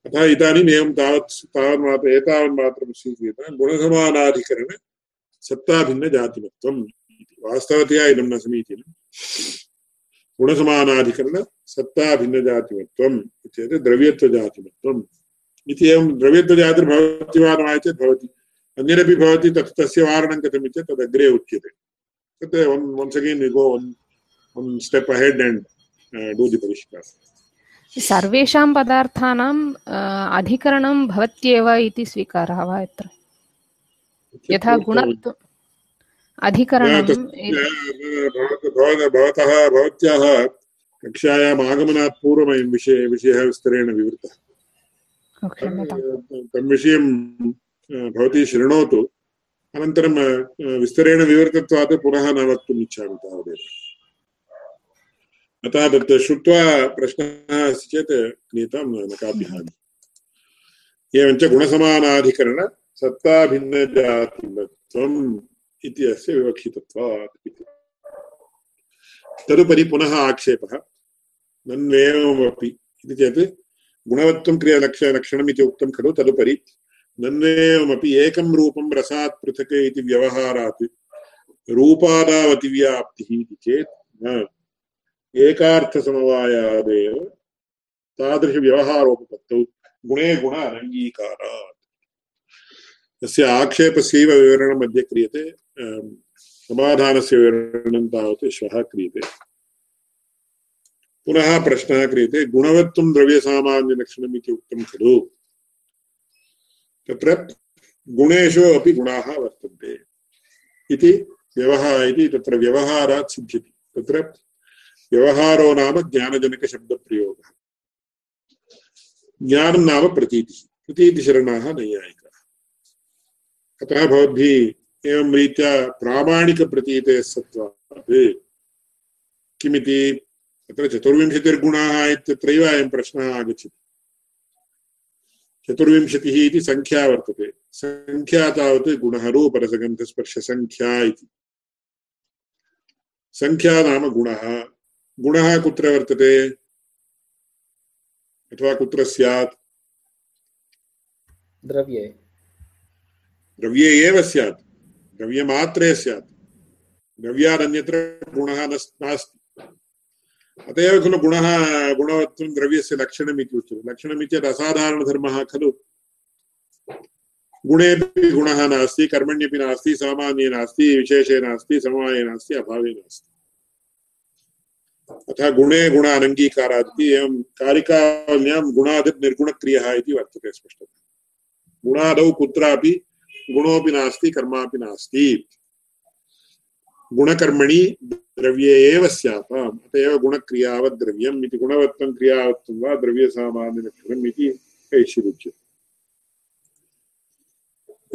अतः इदानीम् एवं तावत् तावन्मात्र एतावन्मात्रं स्वीक्रियते। वास्तवतया इदं न समीचीनं गुणसमानाधिकरण सत्ताभिन्नजातिमत्वम् इत्येतत् द्रव्यत्वजातिमत्वम् इति एवं द्रव्यत्वजातिर्भवति वा न वा चेत् भवति। अन्यदपि भवति तत् तस्य वारणं कथम् इति चेत् तदग्रे उच्यते। तत् one once again you go one one step ahead and do the परिष्कार सर्वेषां पदार्थानाम् अधिकरणं भवत्येव इति स्वीकारः वा यथा गुणत्व अधिकरणं भवत- भवत- भवतः भवत्याः कक्षायाम् आगमनात् पूर्वमयं विषये विषयः विस्तरेण विवृतः। तं विषयं भवती शृणोतु। अनन्तरं विस्तरेण विवृतत्वात् पुनः न वक्तुम् इच्छामि तावदेव। अतः तत् श्रुत्वा प्रश्नः अस्ति चेत् क्रियतां न कापि हानिः। एवञ्च गुणसमानाधिकरण इति अस्य विवक्षितत्वात् तदुपरि पुनः आक्षेपः। नन्वेवमपि इति चेत् गुणवत्वं क्रियालक्ष लक्षणम् इति उक्तं खलु। तदुपरि नन्वेवमपि एकं रूपं रसात् पृथक् इति व्यवहारात् रूपादावतिव्याप्तिः इति चेत् न। एकार्थसमवायादेव तादृशव्यवहारोपपत्तौ गुणे गुण अनङ्गीकारात् तस्य आक्षेपस्यैव विवरणम् अद्य क्रियते। समाधानस्य विवरणं तावत् श्वः क्रियते। पुनः प्रश्नः क्रियते गुणवत्वं द्रव्यसामान्यलक्षणम् इति उक्तं खलु। तत्र गुणेषु अपि गुणाः वर्तन्ते। इति व्यवहार इति तत्र व्यवहारात् सिद्ध्यति। तत्र व्यवहारो नाम ज्ञानजनकशब्दप्रयोगः। ज्ञानं नाम प्रतीतिः। प्रतीतिशरणाः नैयायिकाः। अतः भवद्भिः एवं रीत्या प्रामाणिकप्रतीतेः सत्त्वात् किमिति तत्र चतुर्विंशतिर्गुणाः इत्यत्रैव अयं प्रश्नः आगच्छति। चतुर्विंशतिः इति सङ्ख्या वर्तते। सङ्ख्या तावत् गुणः रूपरसगन्धस्पर्शसङ्ख्या इति। सङ्ख्या नाम गुणः। गुणः कुत्र वर्तते? अथवा कुत्र स्यात्? द्रव्ये। द्रव्ये एव स्यात्। द्रव्यमात्रे स्यात् द्रव्यादन्यत्र गुणः नास्ति अत एव खलु गुणः गुणवत्वं द्रव्यस्य लक्षणम् इति उच्यते लक्षणम् इत्येतत् असाधारणधर्मः खलु गुणेपि गुणः नास्ति कर्मण्यपि नास्ति सामान्ये नास्ति विशेषे नास्ति समवाये नास्ति अभावे नास्ति अतः गुणे गुण अनङ्गीकारात् इति एवं कारिकावल्यां गुणादित् निर्गुणक्रियः इति वर्तते स्पष्टतः गुणादौ कुत्रापि गुणोऽपि नास्ति, कर्मापि नास्ति। गुणकर्मणि द्रव्ये एव स्याताम् अत एव गुणक्रियावत् द्रव्यम् इति गुणवत्तं क्रियावत्तं वा द्रव्यसामान्यलक्षणम् इति कैश्चिदुच्यते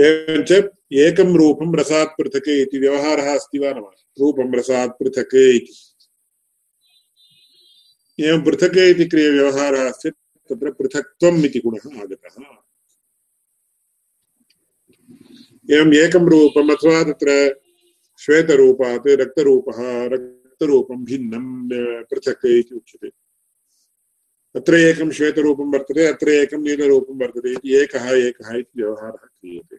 एवञ्च एकं रसात् पृथक् इति, व्यवहारः अस्ति वा न वा? रसात् पृथक् इति। पृथक् इति क्रिया व्यवहारः अस्ति, तत्र पृथक्त्वम् इति गुणः आगतः। एवम् एकं रूपम् अथवा तत्र श्वेतरूपात् रक्तरूपः, रक्तरूपं भिन्नं पृथक् इति उच्यते। अत्र एकं श्वेतरूपं वर्तते, अत्र एकं नीलरूपं वर्तते इति एकः एकः इति व्यवहारः क्रियते।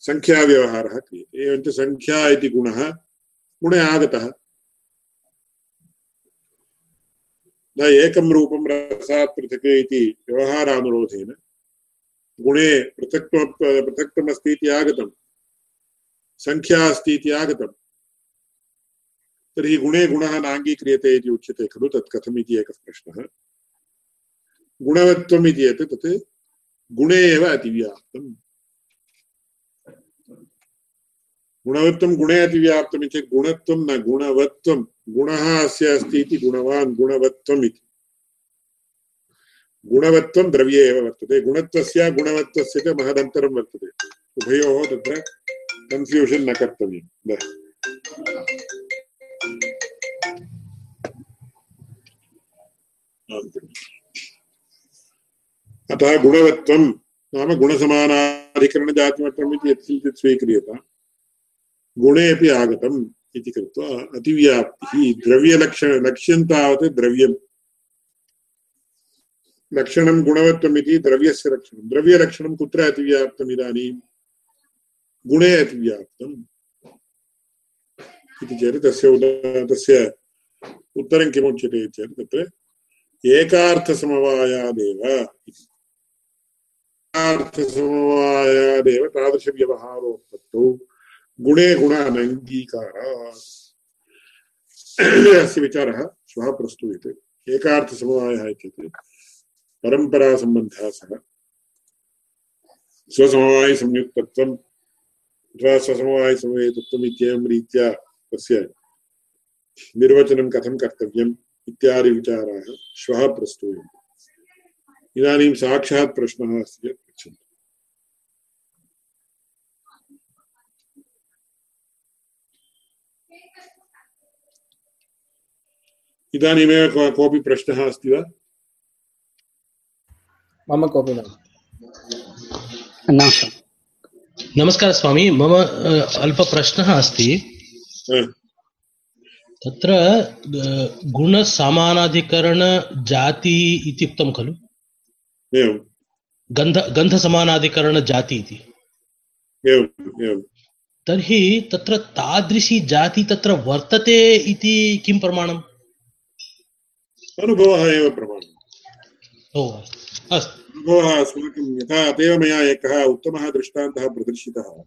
सङ्ख्याव्यवहारः क्रियते। एवञ्च सङ्ख्या इति गुणः गुणे आगतः। न एकं रूपं रसात् पृथक् इति व्यवहारानुरोधेन गुणे पृथक्त्व पृथक्त्वमस्ति आगतं सङ्ख्या अस्ति इति आगतं तर्हि गुणे गुणः नाङ्गीक्रियते इति उच्यते खलु, तत् कथम् इति एकः प्रश्नः। गुणवत्वम् गुणे एव अतिव्याप्तम्। गुणवत्वं गुणे अतिव्याप्तम् इति न गुणवत्वं गुणः अस्ति इति गुणवान् गुणवत्वम् गुणवत्वं द्रव्ये एव वर्तते। गुणत्वस्य गुणवत्वस्य च महदन्तरं वर्तते। उभयोः तत्र कन्फ्यूषन् न कर्तव्यम् अतः गुणवत्वं नाम गुणसमानाधिकरणजातिमत्वम् इति यत्किञ्चित् स्वीक्रियता। गुणे अपि आगतम् इति कृत्वा अतिव्याप्तिः, द्रव्यलक्षण, लक्ष्यं तावत् लक्षणं गुणवत्वम् इति द्रव्यस्य लक्षणं द्रव्यलक्षणं कुत्र अतिव्याप्तम् गुणे अतिव्याप्तम्। इति चेत् तस्य एकार्थसमवायादेव। एकार्थसमवायादेव तादृशव्यवहारोत्पत्तौ। गुणे गुण अनङ्गीकारात्। अस्य विचारः श्वः प्रस्तूयते। एकार्थसमवायः इत्युक्ते परम्परासम्बन्धः सः स्वसमवायसंयुक्तत्वम् अथवा स्वसमवायसमवेतत्वम् इत्येवं रीत्या तस्य निर्वचनं कथं कर्तव्यम् इत्यादि विचाराः श्वः प्रस्तूयन्ते। इदानीं साक्षात् प्रश्नः अस्ति चेत् पृच्छन्तु। इदानीमेव कोऽपि प्रश्नः अस्ति वा? मम कोऽपि न। नमस्कारः स्वामी मम अल्पप्रश्नः अस्ति। हा, तत्र गुणसमानाधिकरणजाति इति उक्तं खलु? गन्ध गन्धसमानाधिकरणजाति इति। तर्हि तत्र तादृशी जाति तत्र वर्तते इति किं प्रमाणम्? अनुभवः एव प्रमाणम्। ओ अस्तु अनुभवः अस्माकं यथा अतएव मया एकः उत्तमः दृष्टान्तः प्रदर्शितः।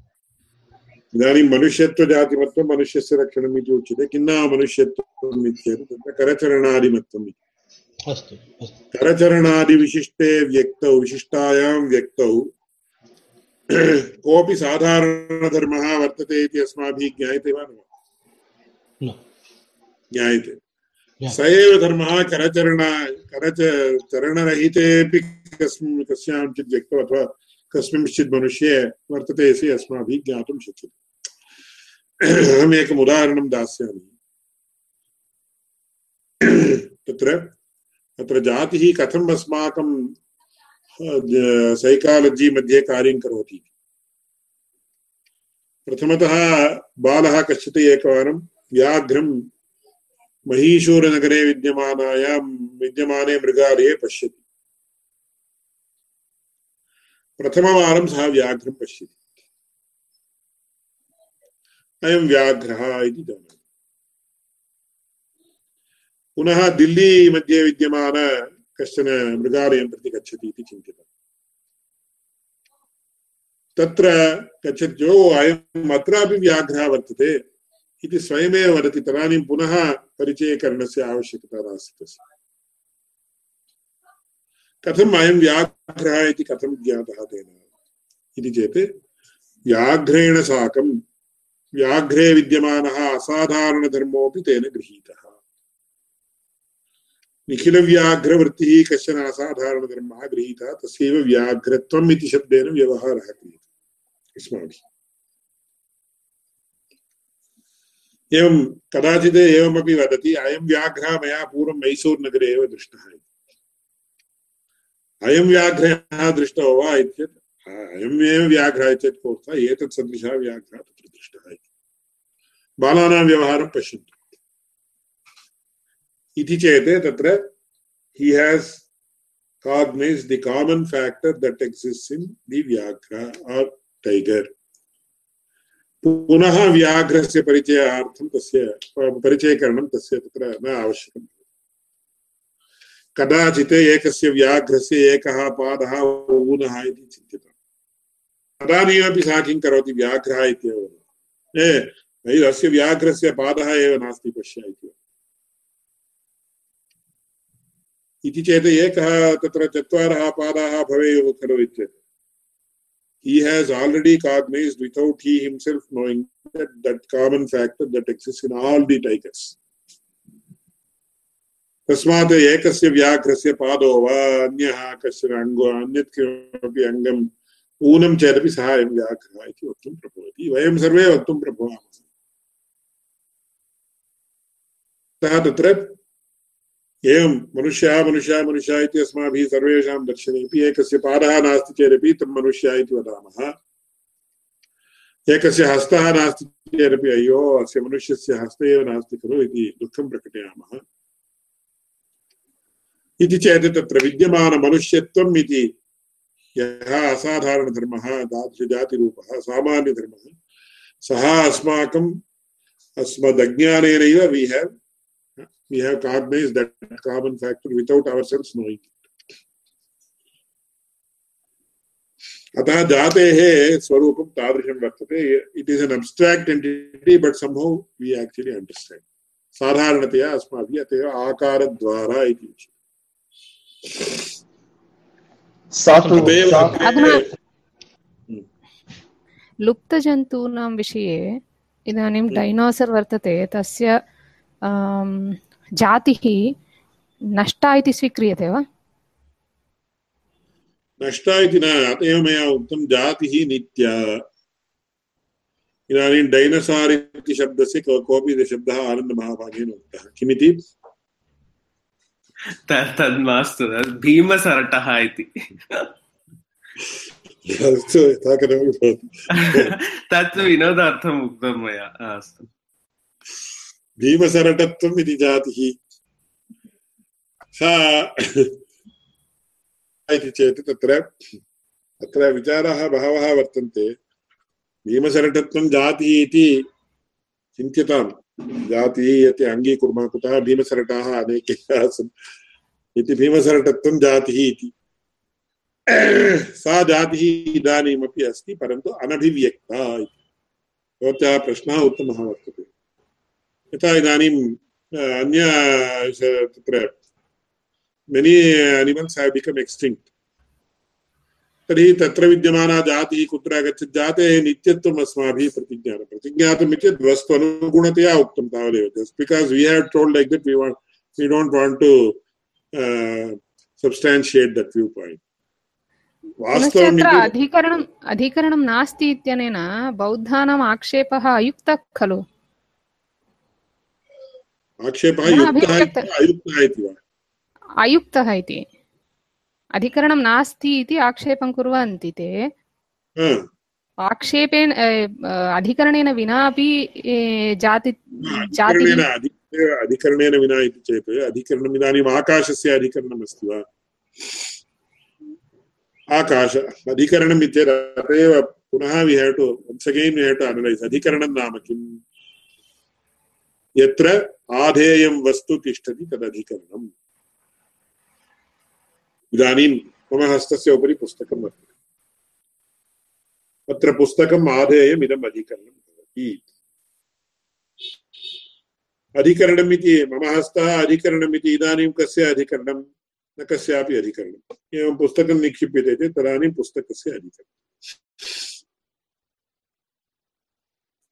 इदानीं मनुष्यत्वजातिमत्वं मनुष्यस्य रक्षणम् इति उच्यते। किं नाम मनुष्यत्वम् इत्येतत्? तत्र करचरणादिमत्वम् इति। अस्तु अस्तु। करचरणादिविशिष्टे व्यक्तौ विशिष्टायां व्यक्तौ कोऽपि साधारणधर्मः वर्तते इति अस्माभिः ज्ञायते वा न। ज्ञायते। स एव धर्मः करचरण करच कस्मिन् व्यक्तौ अथवा कस्मिंश्चित् मनुष्ये वर्तते इति अस्माभिः ज्ञातुं शक्यते। अहम् एकम् उदाहरणं दास्यामि। तत्र तत्र जातिः कथम् अस्माकं सैकालजि मध्ये कार्यं करोति? प्रथमतः बालः कश्चित् एकवारं, व्याघ्रं महिषूरनगरे विद्यमानायां विद्यमाने मृगालये पश्यति। प्रथमवारं सः व्याघ्रं पश्यति। अयं व्याघ्रः इति जानाति। पुनः दिल्ली मध्ये विद्यमान कश्चन मृगालयं प्रति गच्छति इति चिन्तितम् तत्र गच्छति जो अयम् अत्रापि व्याघ्रः वर्तते इति स्वयमेव वदति, तदानीं पुनः परिचयकरणस्य आवश्यकता नास्ति तस्य कथम् अयं व्याघ्रः इति कथं ज्ञातः तेन। इति चेत् व्याघ्रेण साकं, व्याघ्रे विद्यमानः असाधारणधर्मोऽपि तेन गृहीतः। निखिलव्याघ्रवृत्तिः कश्चन असाधारणधर्मः गृहीतः, तस्यैव व्याघ्रत्वम् इति शब्देन व्यवहारः क्रियते। अस्माभिः एवं कदाचित् एवमपि वदति, अयं व्याघ्रः मया पूर्वं मैसूरुनगरे एव दृष्टः इति। अयं व्याघ्रः दृष्टो वा इत्येतत्? अयमेव व्याघ्रः चेत् कोऽर्थः? एतत् सदृशः व्याघ्रः तत्र दृष्टः इति। बालानां व्यवहारं पश्यन्तु। इति चेत् तत्र he has cognized the common factor that exists in the vyaghra or tiger. पुनः व्याघ्रस्य परिचयार्थं तस्य परिचयकरणं तस्य तत्र न आवश्यकम्। कदाचित् एकस्य व्याघ्रस्य एकः पादः ऊनः इति चिन्तितम् तदानीमपि सः किं करोति? व्याघ्रः इत्येव ए अस्य व्याघ्रस्य पादः एव नास्ति पश्य इति इति चेत् एकः तत्र चत्वारः पादाः भवेयुः खलु he has already cognized without he himself knowing that that common factor that exists in all the tigers तस्मात् एकस्य व्याघ्रस्य पादो वा अन्यः कश्चन अङ्गो अन्यत् किमपि अङ्गम् ऊनं चेदपि सः अयं व्याघ्रः इति वक्तुं प्रभवति वयं सर्वे वक्तुं प्रभवामः अतः तत्र एवं मनुष्यः मनुष्यः मनुष्यः इति अस्माभिः सर्वेषां दर्शनेपि एकस्य पादः नास्ति चेदपि तं मनुष्यः इति वदामः। एकस्य हस्तः नास्ति चेदपि, अय्यो, अस्य मनुष्यस्य हस्त एव नास्ति खलु इति दुःखं प्रकटयामः। इति चेत् तत्र विद्यमानमनुष्यत्वम् इति यः असाधारणधर्मः, तादृशजातिरूपः, सामान्यधर्मः, सः अस्माकम् अस्मदज्ञानेनैव we have we have cognized that common factor without ourselves knowing. it. अतः जातेः स्वरूपं तादृशं वर्तते। It is an abstract entity but somehow we actually understand साधारणतया अस्माभिः अत एव आकारद्वारा इति अधुना लुप्तजन्तूनां विषये इदानीं डैनोसर् वर्तते तस्य जातिः नष्टा इति स्वीक्रियते वा? नष्टा इति न अत एव मया उक्तं जातिः नित्या। इदानीं डैनसार् इति शब्दस्य कोऽपि शब्दः आनन्दमहाभागेन उक्तः किमिति? तत् तद् मास्तु भीमसरटः इति। अस्तु यथा कथमपि भवतु। तत् विनोदार्थम् उक्तं मया अस्तु। भीमसरटत्वम् इति जातिः। सा इति चेत् तत्र तत्र विचाराः बहवः वर्तन्ते। भीमसरटत्वं जातिः इति चिन्त्यताम् जातिः इति अङ्गीकुर्मः, कुतः भीमसरटाः अनेके आसन्। इति भीमसरटत्वं जातिः इति। सा जातिः इदानीमपि अस्ति, परन्तु अनभिव्यक्ता इति। भवत्याः प्रश्नः उत्तमः वर्तते। यथा इदानीं अन्य तत्र many animals have become extinct तर्हि तत्र विद्यमाना जातिः कुत्र गच्छति जातेः नित्यत्वम् अस्माभिः प्रतिज्ञातं प्रतिज्ञातम् इत्येतत् वस्तु अनुगुणतया उक्तं तावदेव। Just because we have told like that we want we don't want to substantiate that view point अधिकरणम् अधिकरणं नास्ति इत्यनेन बौद्धानाम् आक्षेपः अयुक्तः खलु। आक्षेपः न युक्तः अभिव्यक्त- इति वा? अयुक्तः इति। अधिकरणं नास्ति इति आक्षेपं कुर्वन्ति ते। हा, आक्षेपेण अधिकरणेन विना अपि ए, जाति अधिकरणेन विना इति चेत् अधिकरणम् इदानीम् आकाशस्य अधिकरणम् अस्ति वा? आकाश अधिकरणम् इत्येतत् अतएव पुनः we have to once again we have to analyse अधिकरणं नाम किम्? यत्र आधेयं वस्तु तिष्ठति तदधिकरणम्। इदानीं मम हस्तस्य उपरि पुस्तकं वर्तते अत्र पुस्तकम् आधेयम् इदम् अधिकरणं भवति। अधिकरणम् इति मम हस्तः अधिकरणम् इति इदानीं कस्य अधिकरणं? न कस्यापि अधिकरणम्। एवं पुस्तकं निक्षिप्यते चेत् तदानीं पुस्तकस्य अधिकरणम्।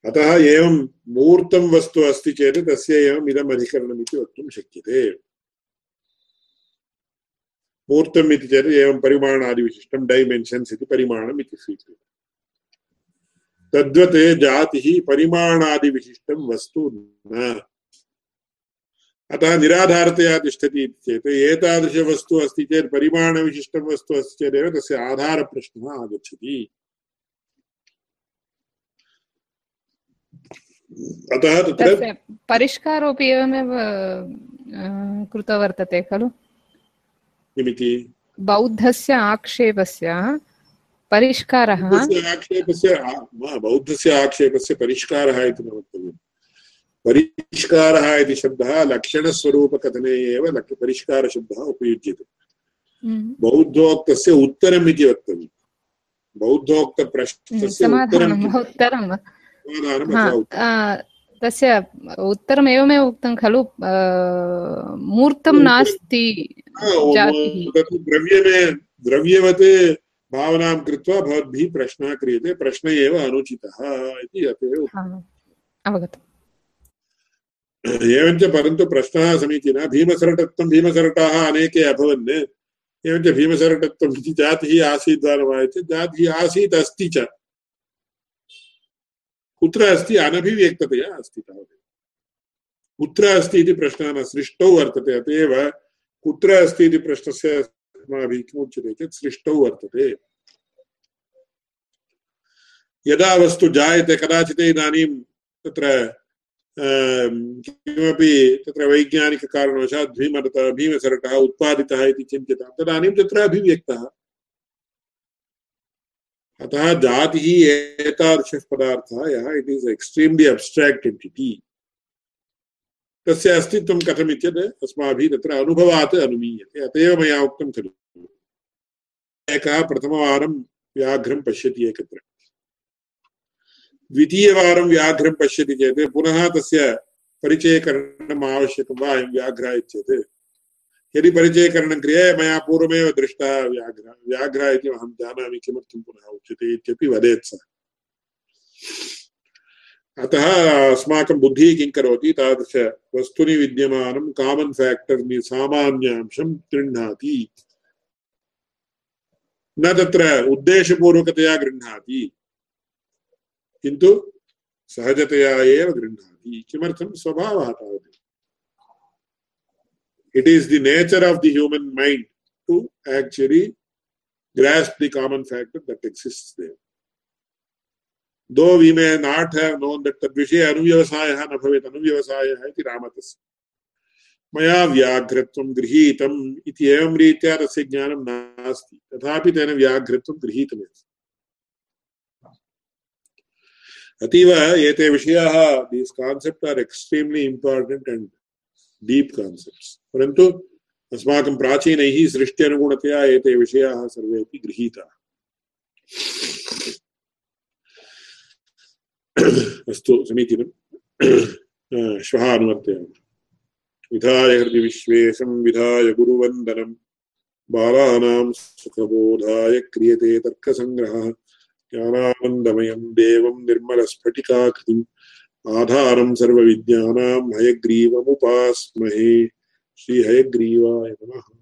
अतः एवं मूर्तं वस्तु अस्ति चेत् तस्य एवम् इदम् अधिकरणम् इति वक्तुं शक्यते। मूर्तम् इति चेत् एवं परिमाणादिविशिष्टं डैमेन्शन्स् इति परिमाणम् इति स्वीक्रियते। तद्वत् जातिः परिमाणादिविशिष्टं वस्तु न। अतः निराधारतया तिष्ठति इति चेत् एतादृशवस्तु अस्ति चेत् परिमाणविशिष्टं वस्तु अस्ति चेदेव तस्य आधारप्रश्नः आगच्छति। अतः तत्र परिष्कारोऽपि एवमेव कृतो वर्तते खलु? किमिति? बौद्धस्य आक्षेपस्य परिष्कारः आक्षेपस्य बौद्धस्य आक्षेपस्य परिष्कारः इति न वक्तव्यम्। परिष्कारः इति शब्दः लक्षणस्वरूपकथने एव परिष्कारशब्दः उपयुज्यते। हम्म, बौद्धोक्तस्य उत्तरम् इति वक्तव्यम्। बौद्धोक्तप्रश्नस्य उत्तरम्। हा तस्य उत्तरम् एवमेव उक्तं खलु मूर्तं नास्ति द्रव्यमे द्रव्यवत् भावनां कृत्वा भवद्भिः प्रश्नः क्रियते प्रश्न एव अनुचितः इति अवगतम्। एवञ्च परन्तु प्रश्नः समीचीनः भीमसरटत्वं भीमसरटाः अनेके अभवन्। एवञ्च भीमसरटत्वम् इति जातिः आसीत् वा न वा इति जातिः आसीत् अस्ति च। कुत्र अस्ति अनभिव्यक्ततया अस्ति तावदेव। कुत्र अस्ति इति प्रश्नः न सृष्टौ वर्तते अत एव कुत्र अस्ति इति प्रश्नस्य अस्माभिः किमुच्यते चेत् सृष्टौ वर्तते। यदा वस्तु जायते कदाचित् इदानीं तत्र अं, किमपि तत्र वैज्ञानिककारणवशात् भीमरत भीमसरटः उत्पादितः इति चिन्त्यतां तदानीं तत्र अभिव्यक्तः। अतः जातिः एतादृशः पदार्थः यः it is extremely abstract entity तस्य अस्तित्वं कथमित्यत् अस्माभिः तत्र अनुभवात् अनुमीयते अत एव मया उक्तं खलु। एकः प्रथमवारं व्याघ्रं पश्यति एकत्र। द्वितीयवारं व्याघ्रं पश्यति चेत् पुनः तस्य परिचयकरणम् आवश्यकं वा अयं व्याघ्रः इत्येत्। यदि परिचयकरणं क्रियते मया पूर्वमेव दृष्टः व्याघ्रः व्याघ्रः इति अहं जानामि, किमर्थं पुनः उच्यते इत्यपि वदेत् सः। अतः अस्माकं बुद्धिः किं करोति? तादृशवस्तुनि विद्यमानं कामन् फेक्टर् सामान्यांशं गृह्णाति। न तत्र उद्देशपूर्वकतया गृह्णाति, किन्तु सहजतया एव गृह्णाति। किमर्थं? स्वभावः तावत्। It is the nature of the human mind to actually grasp the common factor that exists there. Though we may not have known that तद्विषये अनुव्यवसायः न भवेत् अनुव्यवसायः इति रामतस्य मया व्याघ्रत्वं गृहीतम् इति एवं रीत्या तस्य ज्ञानं नास्ति तथापि तेन व्याघ्रत्वं गृहीतमेव अतीव एते विषयाः these concept are extremely important and deep concepts परन्तु अस्माकं प्राचीनैः सृष्ट्यनुगुणतया एते विषयाः सर्वेपि गृहीताः। अस्तु, समीचीनं। श्वः अनुवर्तयामः। विधाय हृदि विश्वेशं, विधाय गुरुवन्दनं। बालानां सुखबोधाय क्रियते तर्कसङ्ग्रहः। ज्ञानानन्दमयं देवं निर्मलस्फटिकाकृतिम्। आधारं सर्वविद्यानां हयग्रीवमुपास्महे श्रीहयग्रीवाय नमः।